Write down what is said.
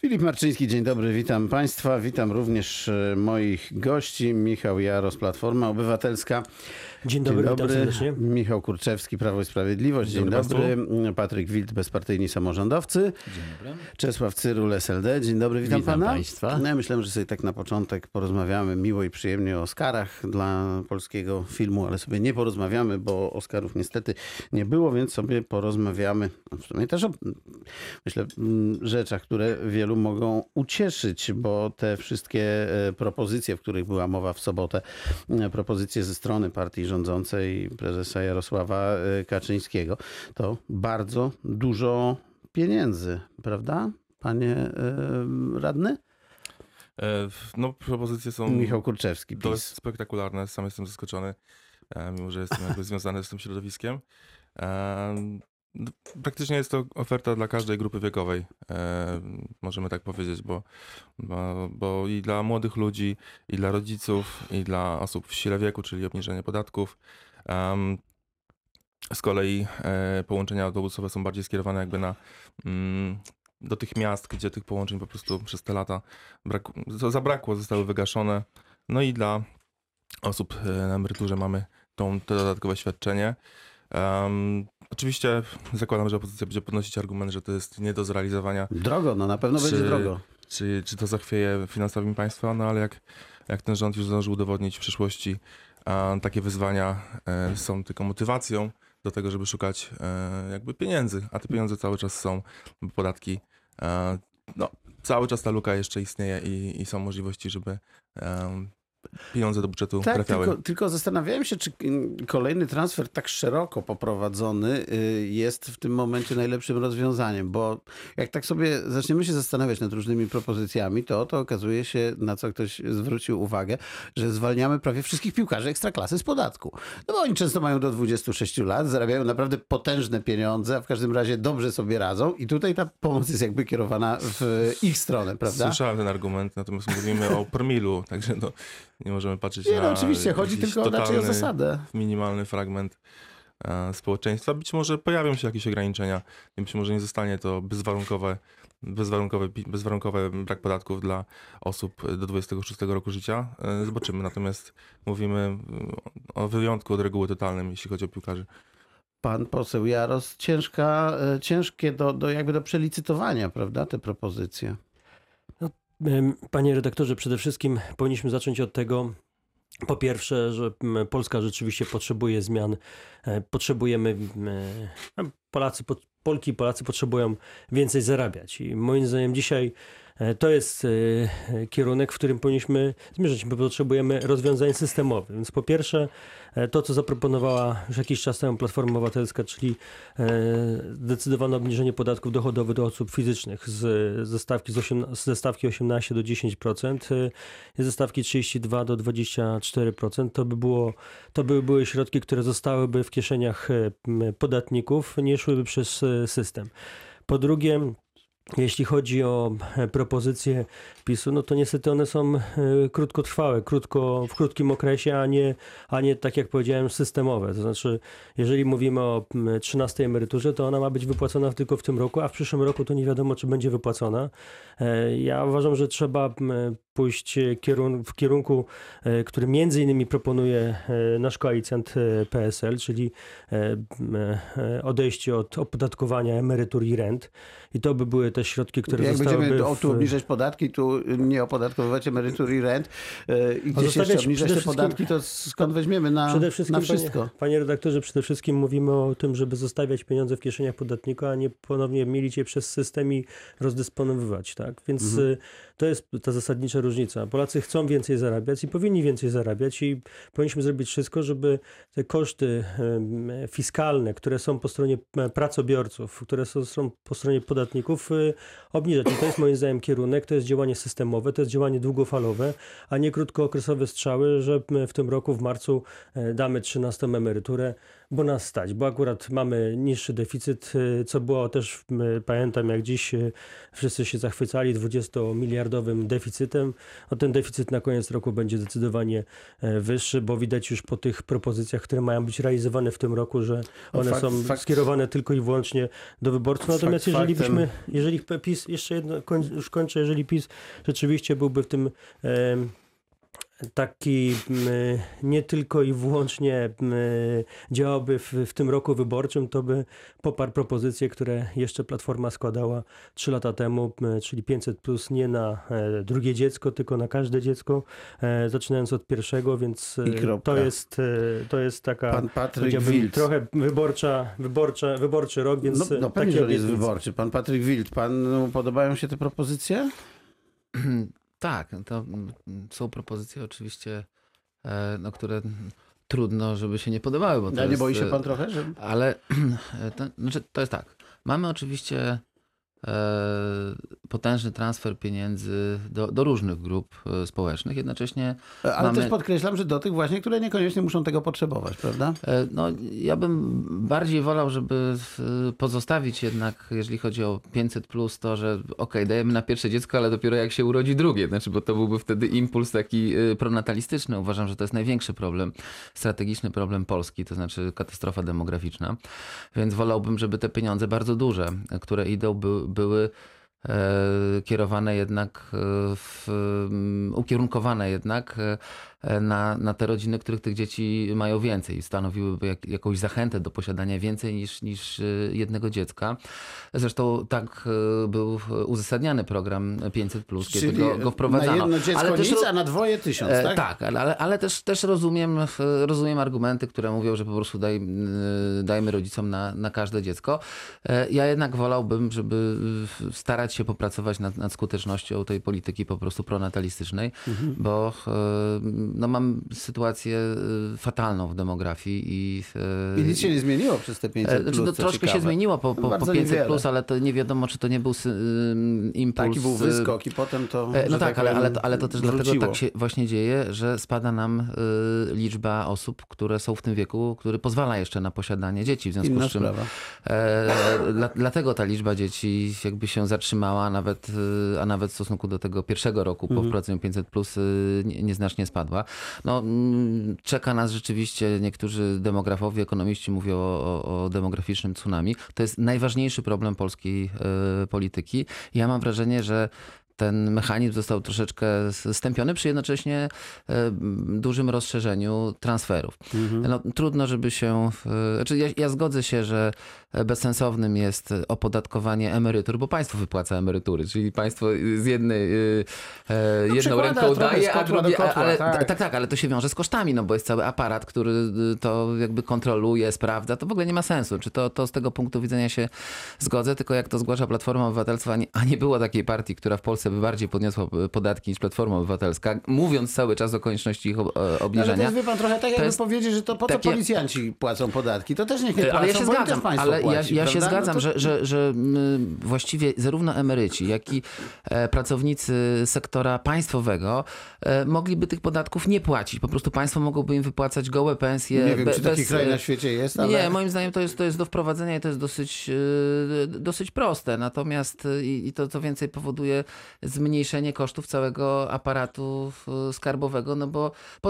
Filip Marczyński, dzień dobry, witam Państwa. Witam również e, moich gości. Michał Jaros, Platforma Obywatelska. Dzień dobry, witam serdecznie. Michał Kurczewski, Prawo i Sprawiedliwość. Dzień, Dzień dobry. dobry Patryk Wild, Bezpartyjni Samorządowcy. Dzień dobry. Czesław Cyrul, SLD. Dzień dobry, witam, Witam Pana. państwa. No, ja myślałem, że sobie tak na początek porozmawiamy miło i przyjemnie o Oscarach dla polskiego filmu, ale sobie nie porozmawiamy, bo Oscarów niestety nie było, więc sobie porozmawiamy no, w sumie też o, myślę, mm, rzeczach, które wielu mogą ucieszyć, bo te wszystkie e, propozycje, w których była mowa w sobotę, e, propozycje ze strony partii rządzącej prezesa Jarosława e, Kaczyńskiego, to bardzo dużo pieniędzy, prawda? Panie e, radny? E, No, propozycje są Michał Kurczewski, dość PiS. spektakularne. Sam jestem zaskoczony, e, mimo że jestem jakby związany z tym środowiskiem. Praktycznie jest to oferta dla każdej grupy wiekowej, e, możemy tak powiedzieć, bo, bo, bo i dla młodych ludzi, i dla rodziców, i dla osób w sile wieku, czyli obniżenie podatków. Em, Z kolei e, połączenia autobusowe są bardziej skierowane jakby na mm, do tych miast, gdzie tych połączeń po prostu przez te lata braku, za- zabrakło, zostały wygaszone. No i dla osób e, na emeryturze mamy tą, to dodatkowe świadczenie. Em, oczywiście zakładam, że opozycja będzie podnosić argument, że to jest nie do zrealizowania, Drogo, no na pewno Czy- będzie drogo. czy, czy to zachwieje finansami państwa, no ale jak, jak ten rząd już zdążył udowodnić w przyszłości, a takie wyzwania e, są tylko motywacją do tego, żeby szukać e, jakby pieniędzy, a te pieniądze cały czas są, bo podatki, e, no cały czas ta luka jeszcze istnieje i, i są możliwości, żeby pieniądze do budżetu Tak, trafiały. tylko, tylko zastanawiałem się, czy kolejny transfer tak szeroko poprowadzony y, jest w tym momencie najlepszym rozwiązaniem, bo jak tak sobie zaczniemy się zastanawiać nad różnymi propozycjami, to to okazuje się, na co ktoś zwrócił uwagę, że zwalniamy prawie wszystkich piłkarzy ekstraklasy z podatku. No bo oni często mają do 26 lat, zarabiają naprawdę potężne pieniądze, a w każdym razie dobrze sobie radzą i tutaj ta pomoc jest jakby kierowana w ich stronę, prawda? Słyszałem ten argument, natomiast mówimy o promilu, także no, nie możemy patrzeć Nie, na no oczywiście, chodzi tylko o totalny- zasadę. minimalny fragment e, społeczeństwa. Być może pojawią się jakieś ograniczenia, być może nie zostanie to bezwarunkowe, bezwarunkowe, bezwarunkowe brak podatków dla osób do 26 roku życia. E, Zobaczymy. Natomiast mówimy o wyjątku od reguły totalnym, jeśli chodzi o piłkarzy. Pan poseł Jaros, ciężka, e, ciężkie do, do jakby do przelicytowania, prawda, te propozycje. Panie redaktorze, przede wszystkim powinniśmy zacząć od tego, po pierwsze, że Polska rzeczywiście potrzebuje zmian. E, Potrzebujemy, e, Polacy, po- Polki i Polacy potrzebują więcej zarabiać. I moim zdaniem dzisiaj to jest e, e, kierunek, w którym powinniśmy zmierzać. My potrzebujemy rozwiązań systemowych. Więc po pierwsze, e, to co zaproponowała już jakiś czas temu Platforma Obywatelska, czyli e, zdecydowane obniżenie podatków dochodowych do osób fizycznych z, ze, stawki z, osiem, ze stawki 18 do 10%, e, i ze stawki 32 do 24%. To by, było, to by były środki, które zostałyby w kieszeniach e, podatników, nie szłyby przez e, system. Po drugie, jeśli chodzi o e, propozycje PiSu, no to niestety one są e, krótkotrwałe, krótko, w krótkim okresie, a nie, a nie tak jak powiedziałem systemowe. To znaczy, jeżeli mówimy o m, 13 emeryturze, to ona ma być wypłacona tylko w tym roku, a w przyszłym roku to nie wiadomo, czy będzie wypłacona. E, Ja uważam, że trzeba pójść kierun- w kierunku, e, który między innymi proponuje e, nasz koalicjant e, PSL, czyli e, e, odejście od opodatkowania emerytur i rent. I to by były te środki, które Jak będziemy w- tu obniżać podatki, tu nie opodatkowywać emerytur i rent e, i gdzieś jeszcze obniżać te podatki, to skąd weźmiemy na, Przede wszystkim, na wszystko? Panie, panie redaktorze, przede wszystkim mówimy o tym, żeby zostawiać pieniądze w kieszeniach podatnika, a nie ponownie mielić je przez system i rozdysponowywać, tak? Więc Mhm. to jest ta zasadnicza różnica. Polacy chcą więcej zarabiać i powinni więcej zarabiać i powinniśmy zrobić wszystko, żeby te koszty fiskalne, które są po stronie e, pracobiorców, które są, po stronie podatników, y, obniżać. I to jest moim zdaniem kierunek, to jest działanie systemowe, to jest działanie długofalowe, a nie krótkookresowe strzały, że w tym roku w marcu e, damy 13 emeryturę, bo nas stać, bo akurat mamy niższy deficyt, y, co było też, y, pamiętam jak dziś y, wszyscy się zachwycali 20-miliardowym deficytem. No ten deficyt na koniec roku będzie zdecydowanie wyższy, bo widać już po tych propozycjach, które mają być realizowane w tym roku, że one fakt- są fakt- skierowane tylko i wyłącznie do wyborców. Natomiast Fakt jeżeli byśmy, jeżeli PiS, jeszcze jedno, koń, już kończę, jeżeli PiS rzeczywiście byłby w tym taki nie tylko i wyłącznie działałby w, w tym roku wyborczym, to by poparł propozycje, które jeszcze Platforma składała trzy lata temu, czyli 500 plus nie na e, drugie dziecko, tylko na każde dziecko, e, zaczynając od pierwszego, więc e, to jest, to jest taka Pan Patryk Wild. trochę wyborcza, wyborcza, wyborczy rok, więc No, no pewnie, takie że on jest wyborczy. Pan Patryk Wild, panu podobają się te propozycje? Tak, to mm, są propozycje oczywiście, e, no, które trudno, żeby się nie podobały. Bo to A nie jest, boi się e, pan trochę, że... Ale to, znaczy, to jest tak. Mamy oczywiście e, potężny transfer pieniędzy do, do różnych grup e, społecznych. Jednocześnie Ale Mamy- też podkreślam, że do tych właśnie, które niekoniecznie muszą tego potrzebować, prawda? E, No, ja bym bardziej wolał, żeby e, pozostawić jednak, jeżeli chodzi o 500 plus, to, że okej, dajemy na pierwsze dziecko, ale dopiero jak się urodzi drugie, znaczy, bo to byłby wtedy impuls taki e, pronatalistyczny. Uważam, że to jest największy problem, strategiczny problem Polski, to znaczy katastrofa demograficzna. Więc wolałbym, żeby te pieniądze bardzo duże, e, które idą, by, były e, kierowane jednak, e, w, ukierunkowane jednak e, na, na te rodziny, których tych dzieci mają więcej. Stanowiłyby jak, jakąś zachętę do posiadania więcej niż, niż e, jednego dziecka. Zresztą tak e, był uzasadniany program 500+, kiedy go, go wprowadzano. na jedno dziecko też nic, a na dwoje tysiąc, E, tak? tak, ale, ale, ale też, też rozumiem, e, rozumiem argumenty, które mówią, że po prostu daj, e, dajmy rodzicom na, na każde dziecko. E, Ja jednak wolałbym, żeby e, starać się popracować nad, nad skutecznością tej polityki po prostu pronatalistycznej, Mhm. bo e, no, mam sytuację e, fatalną w demografii i, e, I nic się nie zmieniło przez te 500 e, znaczy, plus, no, troszkę ciekawe. się zmieniło po, po, po Bardzo 500 niewiele. plus, ale to nie wiadomo, czy to nie był impuls. Taki był y, wyskok i potem to, E, No że tak, ale, ale, to, ale to też dlatego wróciło. tak się właśnie dzieje, że spada nam y, liczba osób, które są w tym wieku, który pozwala jeszcze na posiadanie dzieci. W związku Inna z czym e, dla, dlatego ta liczba dzieci jakby się zatrzymała, a nawet, y, a nawet w stosunku do tego pierwszego roku po wprowadzeniu 500 plus y, nie- nieznacznie spadła. No, mm, czeka nas rzeczywiście, niektórzy demografowie, ekonomiści mówią o, o, demograficznym tsunami. To jest najważniejszy problem polskiej y, polityki. Ja mam wrażenie, że ten mechanizm został troszeczkę stępiony przy jednocześnie e, dużym rozszerzeniu transferów. No, trudno, żeby się. e, Znaczy ja, ja zgodzę się, że bezsensownym jest opodatkowanie emerytur, bo państwo wypłaca emerytury, czyli państwo z jednej e, e, jedną przekłada ręką daje, a drugie, kotła, ale tak. tak, tak, ale to się wiąże z kosztami, no bo jest cały aparat, który y, to jakby kontroluje, sprawdza, to w ogóle nie ma sensu. Czy to, to z tego punktu widzenia się zgodzę, tylko jak to zgłasza Platforma Obywatelstwa, a nie, a nie było takiej partii, która w Polsce by bardziej podniosła y, podatki niż Platforma Obywatelska, mówiąc cały czas o konieczności ich ob- e, No, ale to obniżenia. jest, pan, trochę tak jakby jest powiedzieć, że to po co takie- policjanci płacą podatki? To też niech nie płacą, Ale ja się zgadzam, ale ja, płaci, ja się prawda? zgadzam, No to- że, że, że mm, właściwie zarówno emeryci, jak i e, pracownicy sektora państwowego e, mogliby tych podatków nie płacić. Po prostu państwo mogłoby im wypłacać gołe pensje. Nie wiem, be- czy taki bez, kraj e, na świecie jest, ale... Nie, moim zdaniem to jest, to jest do wprowadzenia i to jest dosyć, e, dosyć proste. Natomiast e, i, i to co więcej powoduje zmniejszenie kosztów całego aparatu e, skarbowego, no bo po